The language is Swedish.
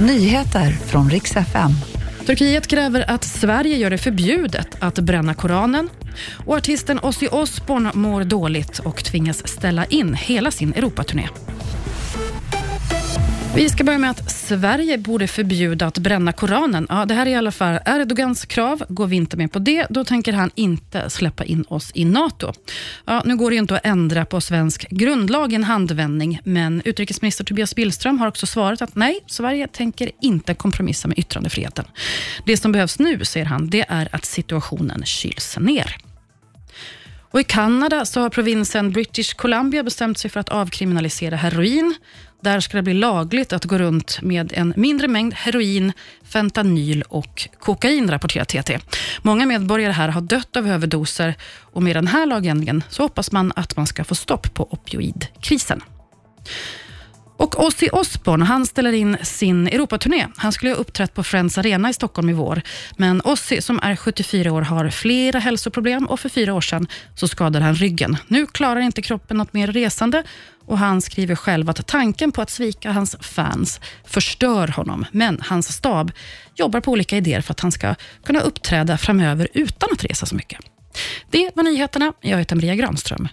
Nyheter från riks FM. Turkiet kräver att Sverige gör det förbjudet att bränna Koranen och artisten Ozzy Osbourne mår dåligt och tvingas ställa in hela sin Europaturné. Vi ska börja med att Sverige borde förbjuda att bränna Koranen. Ja, det här är i alla fall Erdogans krav. Går vi inte med på det, då tänker han inte släppa in oss i NATO. Ja, nu går det ju inte att ändra på svensk grundlag i en handvändning, men utrikesminister Tobias Billström har också svarat att nej, Sverige tänker inte kompromissa med yttrandefriheten. Det som behövs nu, säger han, det är att situationen kyls ner. Och I Kanada så har provinsen British Columbia bestämt sig för att avkriminalisera heroin. Där ska det bli lagligt att gå runt med en mindre mängd heroin, fentanyl och kokain, rapporterar TT. Många medborgare här har dött av överdoser och med den här lagändringen så hoppas man att man ska få stopp på opioidkrisen. Och Ozzy Osbourne han ställer in sin Europaturné. Han skulle ha uppträtt på Friends Arena i Stockholm i vår. Men Ozzy, som är 74 år, har flera hälsoproblem och för fyra år sedan så skadade han ryggen. Nu klarar inte kroppen något mer resande och han skriver själv att tanken på att svika hans fans förstör honom. Men hans stab jobbar på olika idéer för att han ska kunna uppträda framöver utan att resa så mycket. Det var nyheterna. Jag heter Maria Granström.